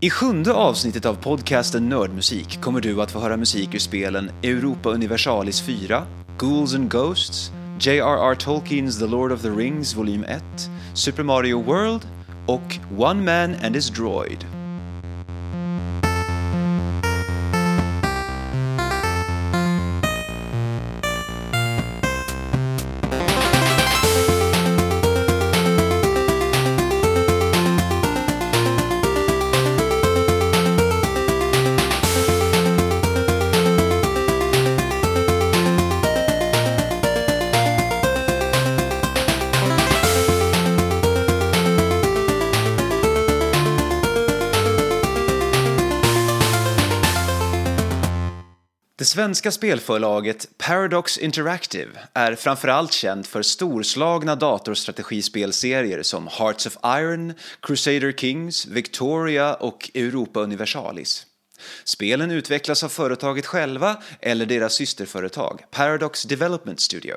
I sjunde avsnittet av podcasten Nördmusik kommer du att få höra musik ur spelen Europa Universalis 4, Ghouls and Ghosts, J.R.R. Tolkiens The Lord of the Rings volym 1, Super Mario World och One Man and His Droid. Det svenska spelförlaget Paradox Interactive är framförallt känt för storslagna datorstrategispelserier som Hearts of Iron, Crusader Kings, Victoria och Europa Universalis. Spelen utvecklas av företaget själva eller deras systerföretag, Paradox Development Studio.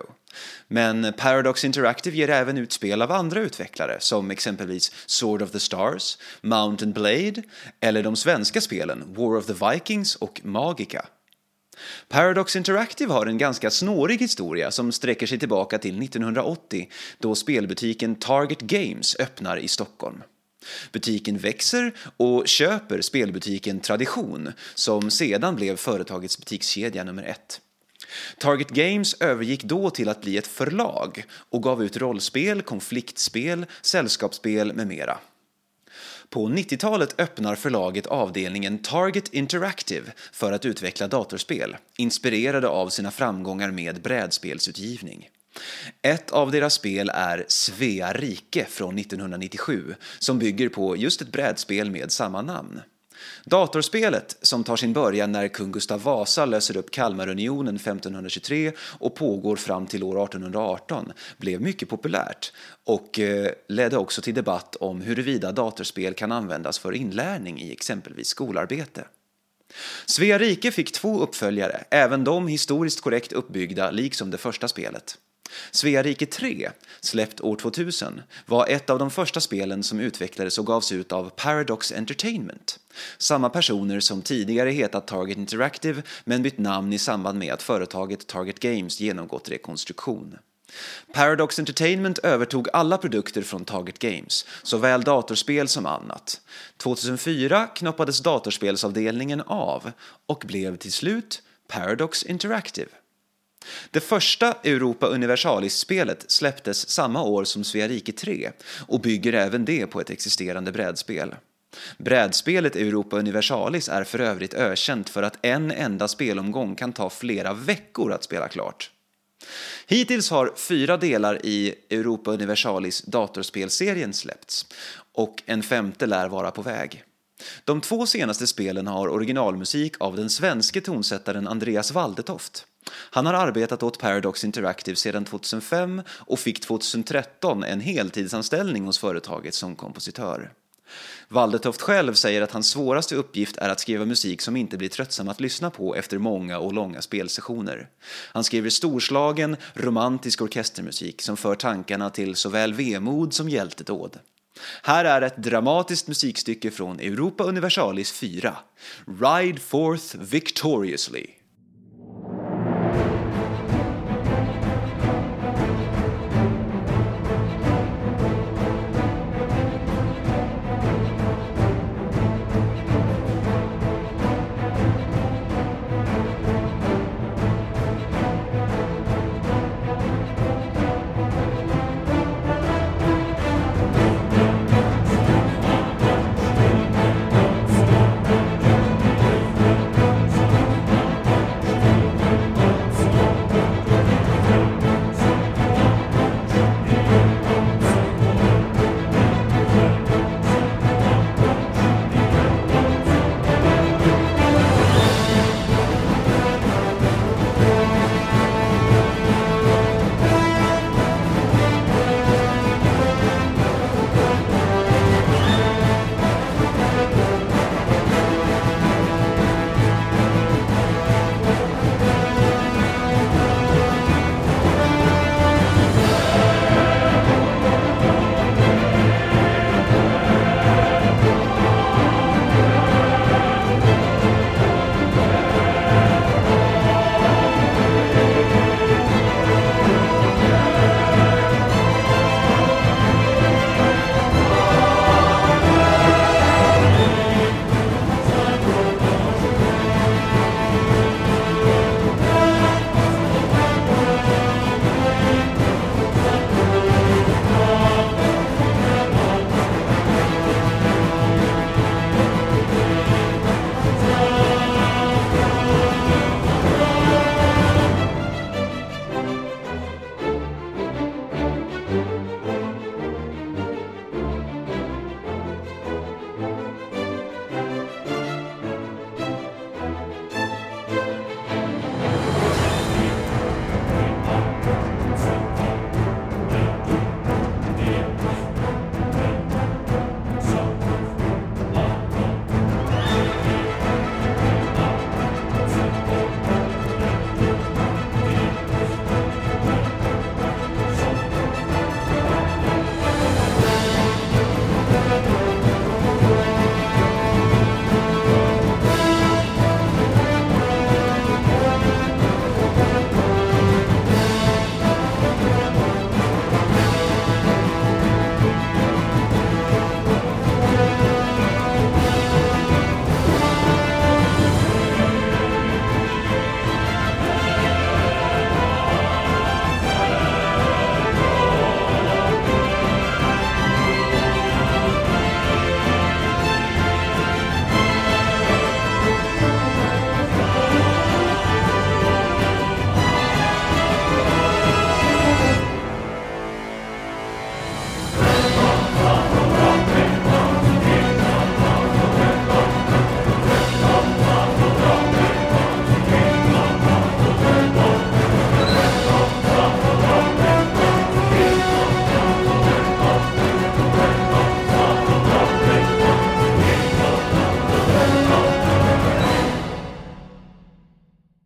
Men Paradox Interactive ger även ut spel av andra utvecklare som exempelvis Sword of the Stars, Mountain Blade eller de svenska spelen War of the Vikings och Magica. Paradox Interactive har en ganska snårig historia som sträcker sig tillbaka till 1980 då spelbutiken Target Games öppnar i Stockholm. Butiken växer och köper spelbutiken Tradition som sedan blev företagets butikskedja nummer ett. Target Games övergick då till att bli ett förlag och gav ut rollspel, konfliktspel, sällskapsspel med mera. På 90-talet öppnar förlaget avdelningen Target Interactive för att utveckla datorspel, inspirerade av sina framgångar med brädspelsutgivning. Ett av deras spel är Svea rike från 1997 som bygger på just ett brädspel med samma namn. Datorspelet, som tar sin början när kung Gustav Vasa löser upp Kalmarunionen 1523 och pågår fram till år 1818, blev mycket populärt och eh, ledde också till debatt om huruvida datorspel kan användas för inlärning i exempelvis skolarbete. Svea rike fick två uppföljare, även de historiskt korrekt uppbyggda liksom det första spelet. Svea rike 3, släppt år 2000, var ett av de första spelen som utvecklades och gavs ut av Paradox Entertainment. Samma personer som tidigare hetat Target Interactive men bytt namn i samband med att företaget Target Games genomgått rekonstruktion. Paradox Entertainment övertog alla produkter från Target Games, såväl datorspel som annat. 2004 knoppades datorspelsavdelningen av och blev till slut Paradox Interactive. Det första Europa Universalis-spelet släpptes samma år som Svea rike 3 och bygger även det på ett existerande brädspel. Brädspelet Europa Universalis är för övrigt ökänt för att en enda spelomgång kan ta flera veckor att spela klart. Hittills har fyra delar i Europa Universalis datorspelserien släppts och en femte lär vara på väg. De två senaste spelen har originalmusik av den svenske tonsättaren Andreas Waldetoft. Han har arbetat åt Paradox Interactive sedan 2005 och fick 2013 en heltidsanställning hos företaget som kompositör. Waldetoft själv säger att hans svåraste uppgift är att skriva musik som inte blir tröttsam att lyssna på efter många och långa spelsessioner. Han skriver storslagen, romantisk orkestermusik som för tankarna till såväl vemod som hjältedåd. Här är ett dramatiskt musikstycke från Europa Universalis 4, Ride Forth Victoriously.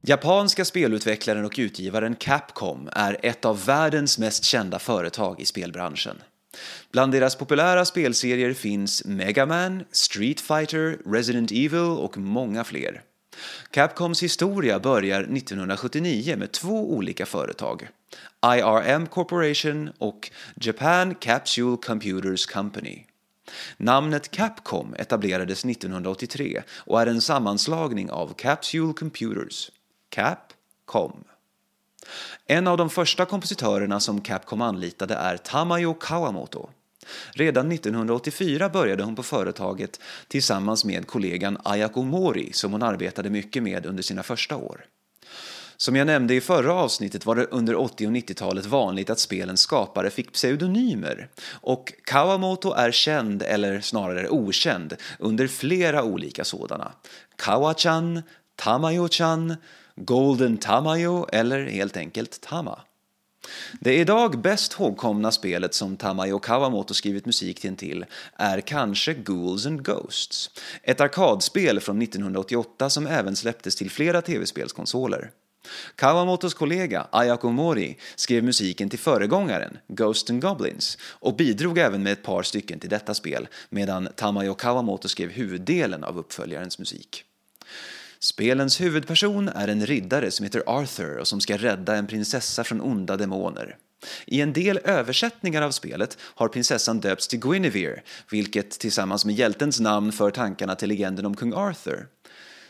Japanska spelutvecklaren och utgivaren Capcom är ett av världens mest kända företag i spelbranschen. Bland deras populära spelserier finns Mega Man, Street Fighter, Resident Evil och många fler. Capcoms historia börjar 1979 med två olika företag. IRM Corporation och Japan Capsule Computers Company. Namnet Capcom etablerades 1983 och är en sammanslagning av Capsule Computers, Capcom. En av de första kompositörerna som Capcom anlitade är Tamayo Kawamoto. Redan 1984 började hon på företaget tillsammans med kollegan Ayako Mori som hon arbetade mycket med under sina första år. Som jag nämnde i förra avsnittet var det under 80 och 90-talet vanligt att spelens skapare fick pseudonymer och Kawamoto är känd, eller snarare okänd, under flera olika sådana. Kawachan, Tamayo-chan, Golden Tamayo eller helt enkelt Tama. Det idag bäst ihågkomna spelet som Tamayo Kawamoto skrivit musiken till är kanske Ghouls and Ghosts, ett arkadspel från 1988 som även släpptes till flera tv-spelskonsoler. Kawamotos kollega Ayako Mori skrev musiken till föregångaren Ghost and Goblins och bidrog även med ett par stycken till detta spel medan Tamayo Kawamoto skrev huvuddelen av uppföljarens musik. Spelens huvudperson är en riddare som heter Arthur och som ska rädda en prinsessa från onda demoner. I en del översättningar av spelet har prinsessan döpts till Guinevere, vilket tillsammans med hjältens namn för tankarna till legenden om kung Arthur.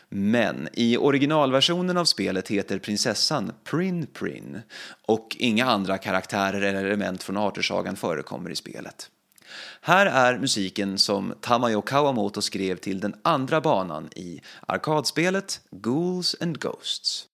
Men i originalversionen av spelet heter prinsessan Prin Prin och inga andra karaktärer eller element från Arthursagan förekommer i spelet. Här är musiken som Tamayo Kawamoto skrev till den andra banan i arkadspelet Ghouls and Ghosts.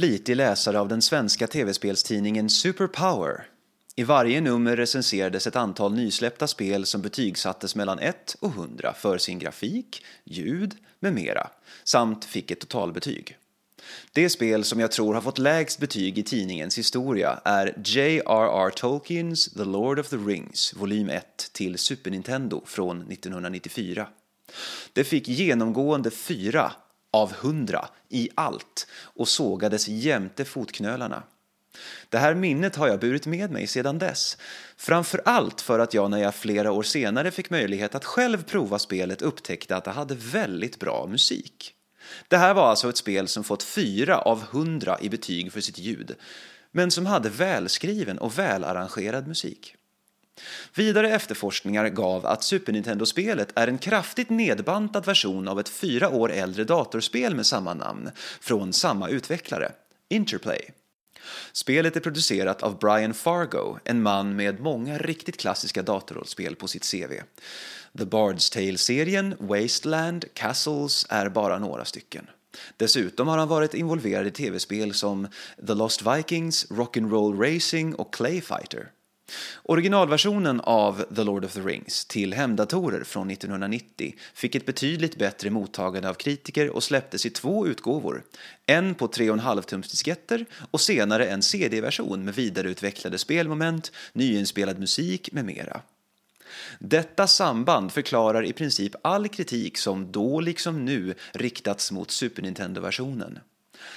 Flitig läsare av den svenska tv-spelstidningen Superpower. I varje nummer recenserades ett antal nysläppta spel som betygsattes mellan 1 och 100 för sin grafik, ljud med mera, samt fick ett totalbetyg. Det spel som jag tror har fått lägst betyg i tidningens historia är J.R.R. Tolkiens The Lord of the Rings, volym 1 till Super Nintendo från 1994. Det fick genomgående 4 av 100 i allt och sågades jämte fotknölarna. Det här minnet har jag burit med mig sedan dess. Framför allt för att jag när jag flera år senare fick möjlighet att själv prova spelet upptäckte att det hade väldigt bra musik. Det här var alltså ett spel som fått 4 av 100 i betyg för sitt ljud, men som hade välskriven och välarrangerad musik. Vidare efterforskningar gav att Super Nintendo-spelet är en kraftigt nedbantad version av ett fyra år äldre datorspel med samma namn från samma utvecklare, Interplay. Spelet är producerat av Brian Fargo, en man med många riktigt klassiska datorrollspel på sitt CV. The Bard's Tale-serien, Wasteland, Castles är bara några stycken. Dessutom har han varit involverad i tv-spel som The Lost Vikings, Rock'n'Roll Racing och Clay Fighter. Originalversionen av The Lord of the Rings till hemdatorer från 1990 fick ett betydligt bättre mottagande av kritiker och släpptes i två utgåvor. En på 3,5 tums disketter och senare en CD-version med vidareutvecklade spelmoment, nyinspelad musik med mera. Detta samband förklarar i princip all kritik som då liksom nu riktats mot Super Nintendo-versionen.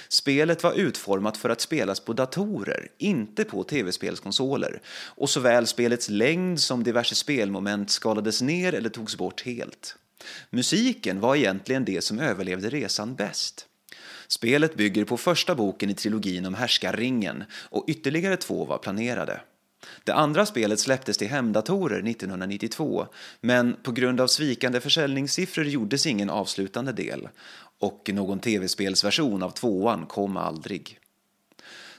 Spelet var utformat för att spelas på datorer, inte på tv-spelskonsoler och såväl spelets längd som diverse spelmoment skalades ner eller togs bort helt. Musiken var egentligen det som överlevde resan bäst. Spelet bygger på första boken i trilogin om Härskarringen och ytterligare två var planerade. Det andra spelet släpptes till hemdatorer 1992 men på grund av svikande försäljningssiffror gjordes ingen avslutande del och någon tv-spelsversion av tvåan kom aldrig.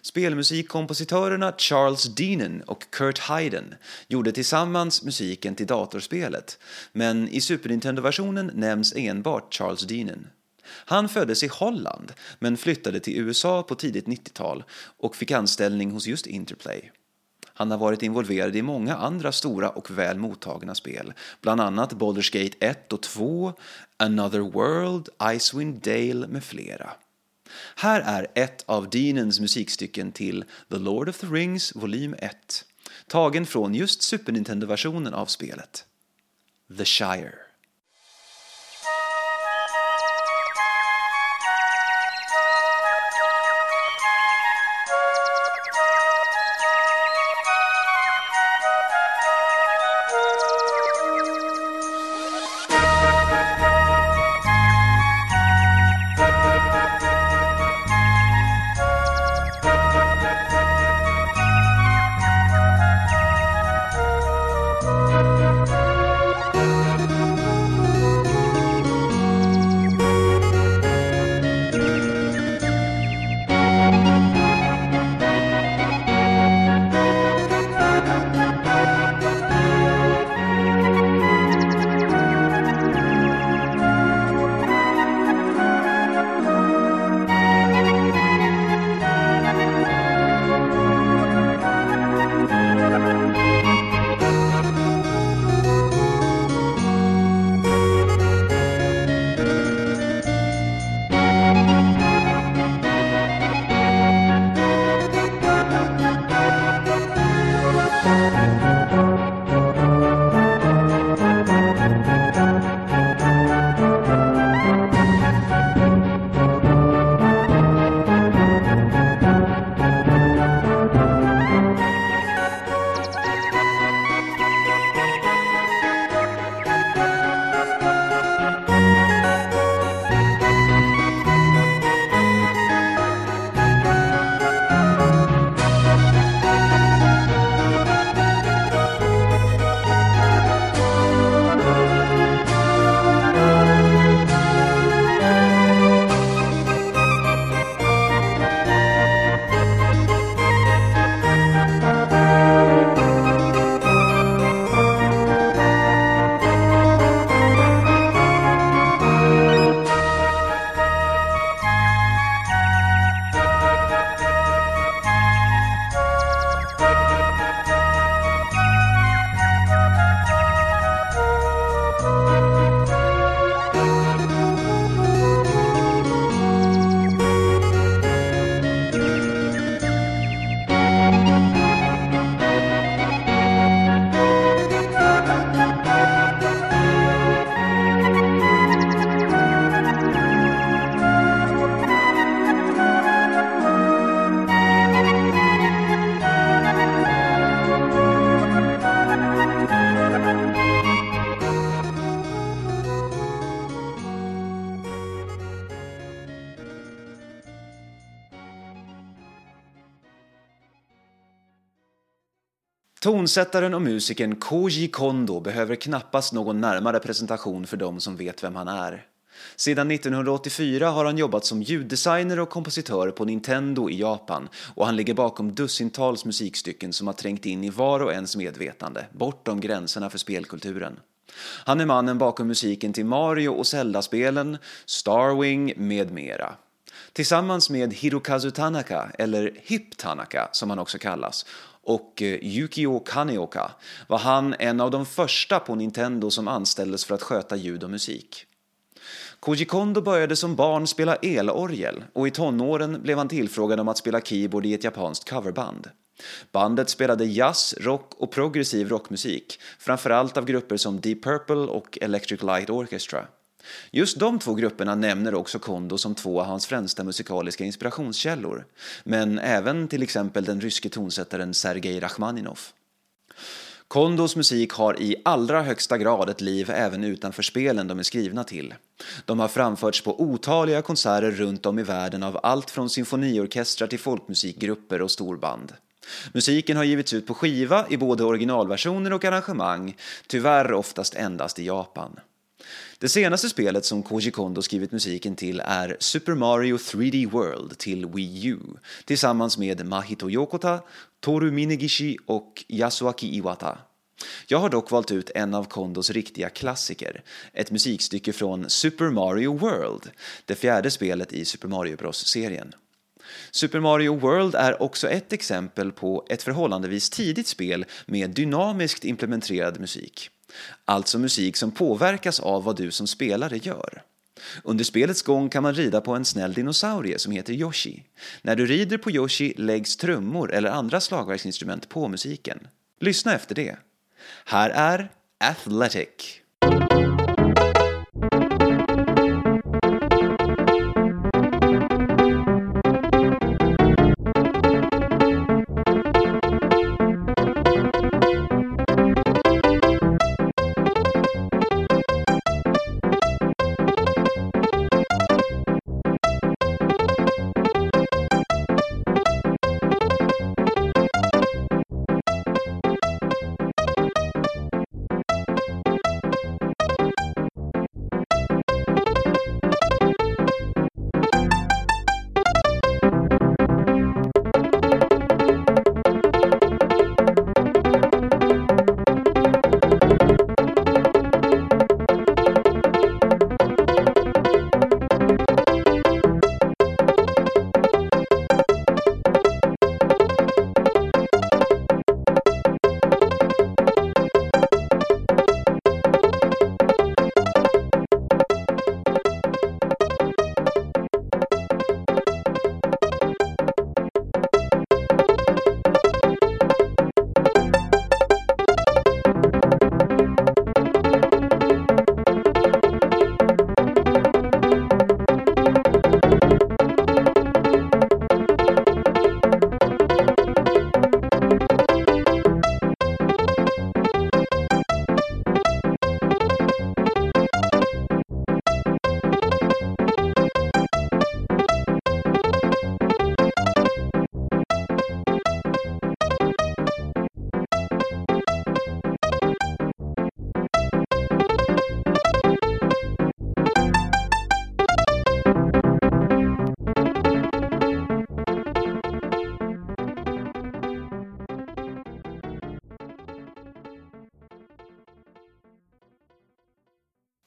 Spelmusikkompositörerna Charles Deanen och Kurt Hayden gjorde tillsammans musiken till datorspelet, men i Super Nintendo-versionen nämns enbart Charles Deanen. Han föddes i Holland, men flyttade till USA på tidigt 90-tal och fick anställning hos just Interplay. Han har varit involverad i många andra stora och väl mottagna spel, bland annat Baldur's Gate 1 och 2, Another World, Icewind Dale med flera. Här är ett av Deanens musikstycken till The Lord of the Rings volym 1, tagen från just Super Nintendo-versionen av spelet. The Shire. Tonsättaren och musikern Koji Kondo behöver knappast någon närmare presentation för de som vet vem han är. Sedan 1984 har han jobbat som ljuddesigner och kompositör på Nintendo i Japan och han ligger bakom dussintals musikstycken som har trängt in i var och ens medvetande, bortom gränserna för spelkulturen. Han är mannen bakom musiken till Mario och Zelda-spelen, Starwing med mera. Tillsammans med Hirokazu Tanaka, eller Hip Tanaka som han också kallas, och eh, Yukio Kaneoka var han en av de första på Nintendo som anställdes för att sköta ljud och musik. Koji Kondo började som barn spela elorgel och i tonåren blev han tillfrågad om att spela keyboard i ett japanskt coverband. Bandet spelade jazz, rock och progressiv rockmusik, framförallt av grupper som Deep Purple och Electric Light Orchestra. Just de två grupperna nämner också Kondo som två av hans främsta musikaliska inspirationskällor, men även till exempel den ryske tonsättaren Sergej Rachmaninov. Kondos musik har i allra högsta grad ett liv även utanför spelen de är skrivna till. De har framförts på otaliga konserter runt om i världen av allt från symfoniorkestrar till folkmusikgrupper och storband. Musiken har givits ut på skiva i både originalversioner och arrangemang, tyvärr oftast endast i Japan. Det senaste spelet som Koji Kondo skrivit musiken till är Super Mario 3D World till Wii U tillsammans med Mahito Yokota, Toru Minegishi och Yasuaki Iwata. Jag har dock valt ut en av Kondos riktiga klassiker, ett musikstycke från Super Mario World, det fjärde spelet i Super Mario Bros-serien. Super Mario World är också ett exempel på ett förhållandevis tidigt spel med dynamiskt implementerad musik. Alltså musik som påverkas av vad du som spelare gör. Under spelets gång kan man rida på en snäll dinosaurie som heter Yoshi. När du rider på Yoshi läggs trummor eller andra slagverksinstrument på musiken. Lyssna efter det. Här är Athletic.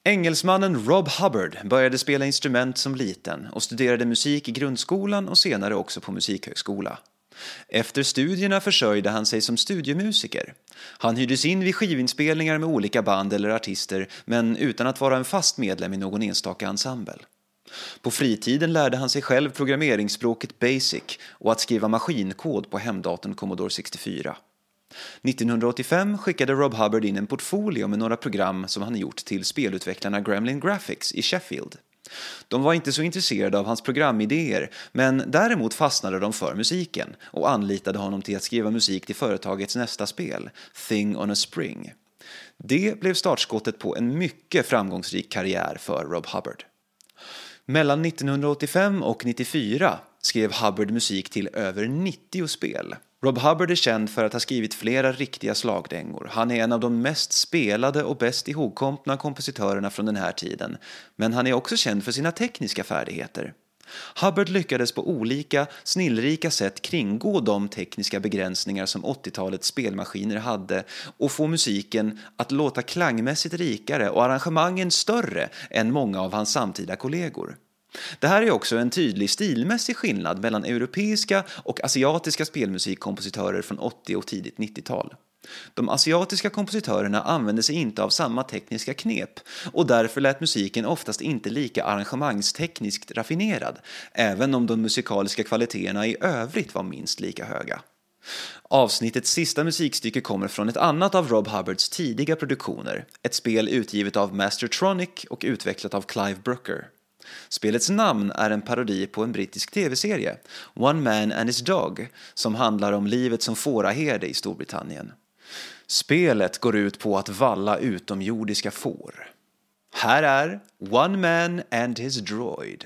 Engelsmannen Rob Hubbard började spela instrument som liten och studerade musik i grundskolan och senare också på musikhögskola. Efter studierna försörjde han sig som studiemusiker. Han hyrdes in vid skivinspelningar med olika band eller artister men utan att vara en fast medlem i någon enstaka ensemble. På fritiden lärde han sig själv programmeringsspråket Basic och att skriva maskinkod på hemdatorn Commodore 64. 1985 skickade Rob Hubbard in en portfolio med några program som han gjort till spelutvecklarna Gremlin Graphics i Sheffield. De var inte så intresserade av hans programidéer, men däremot fastnade de för musiken och anlitade honom till att skriva musik till företagets nästa spel, Thing on a Spring. Det blev startskottet på en mycket framgångsrik karriär för Rob Hubbard. Mellan 1985 och 1994 skrev Hubbard musik till över 90 spel Rob Hubbard är känd för att ha skrivit flera riktiga slagdängor. Han är en av de mest spelade och bäst ihågkomna kompositörerna från den här tiden. Men han är också känd för sina tekniska färdigheter. Hubbard lyckades på olika, snillrika sätt kringgå de tekniska begränsningar som 80-talets spelmaskiner hade och få musiken att låta klangmässigt rikare och arrangemangen större än många av hans samtida kollegor. Det här är också en tydlig stilmässig skillnad mellan europeiska och asiatiska spelmusikkompositörer från 80 och tidigt 90-tal. De asiatiska kompositörerna använde sig inte av samma tekniska knep och därför lät musiken oftast inte lika arrangemangstekniskt raffinerad, även om de musikaliska kvaliteterna i övrigt var minst lika höga. Avsnittets sista musikstycke kommer från ett annat av Rob Hubbards tidiga produktioner, ett spel utgivet av Mastertronic och utvecklat av Clive Brooker. Spelets namn är en parodi på en brittisk tv-serie, One Man and His Dog, som handlar om livet som fåraherde i Storbritannien. Spelet går ut på att valla utomjordiska får. Här är One Man and His Droid.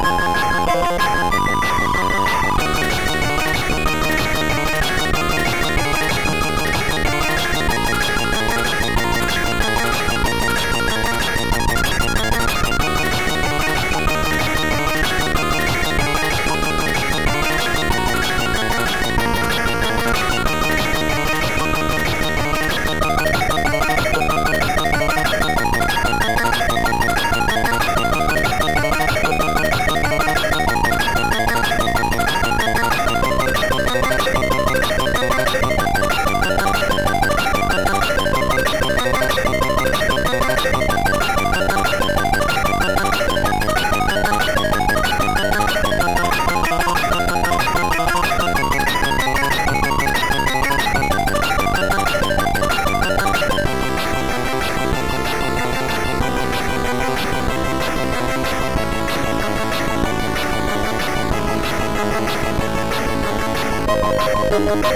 The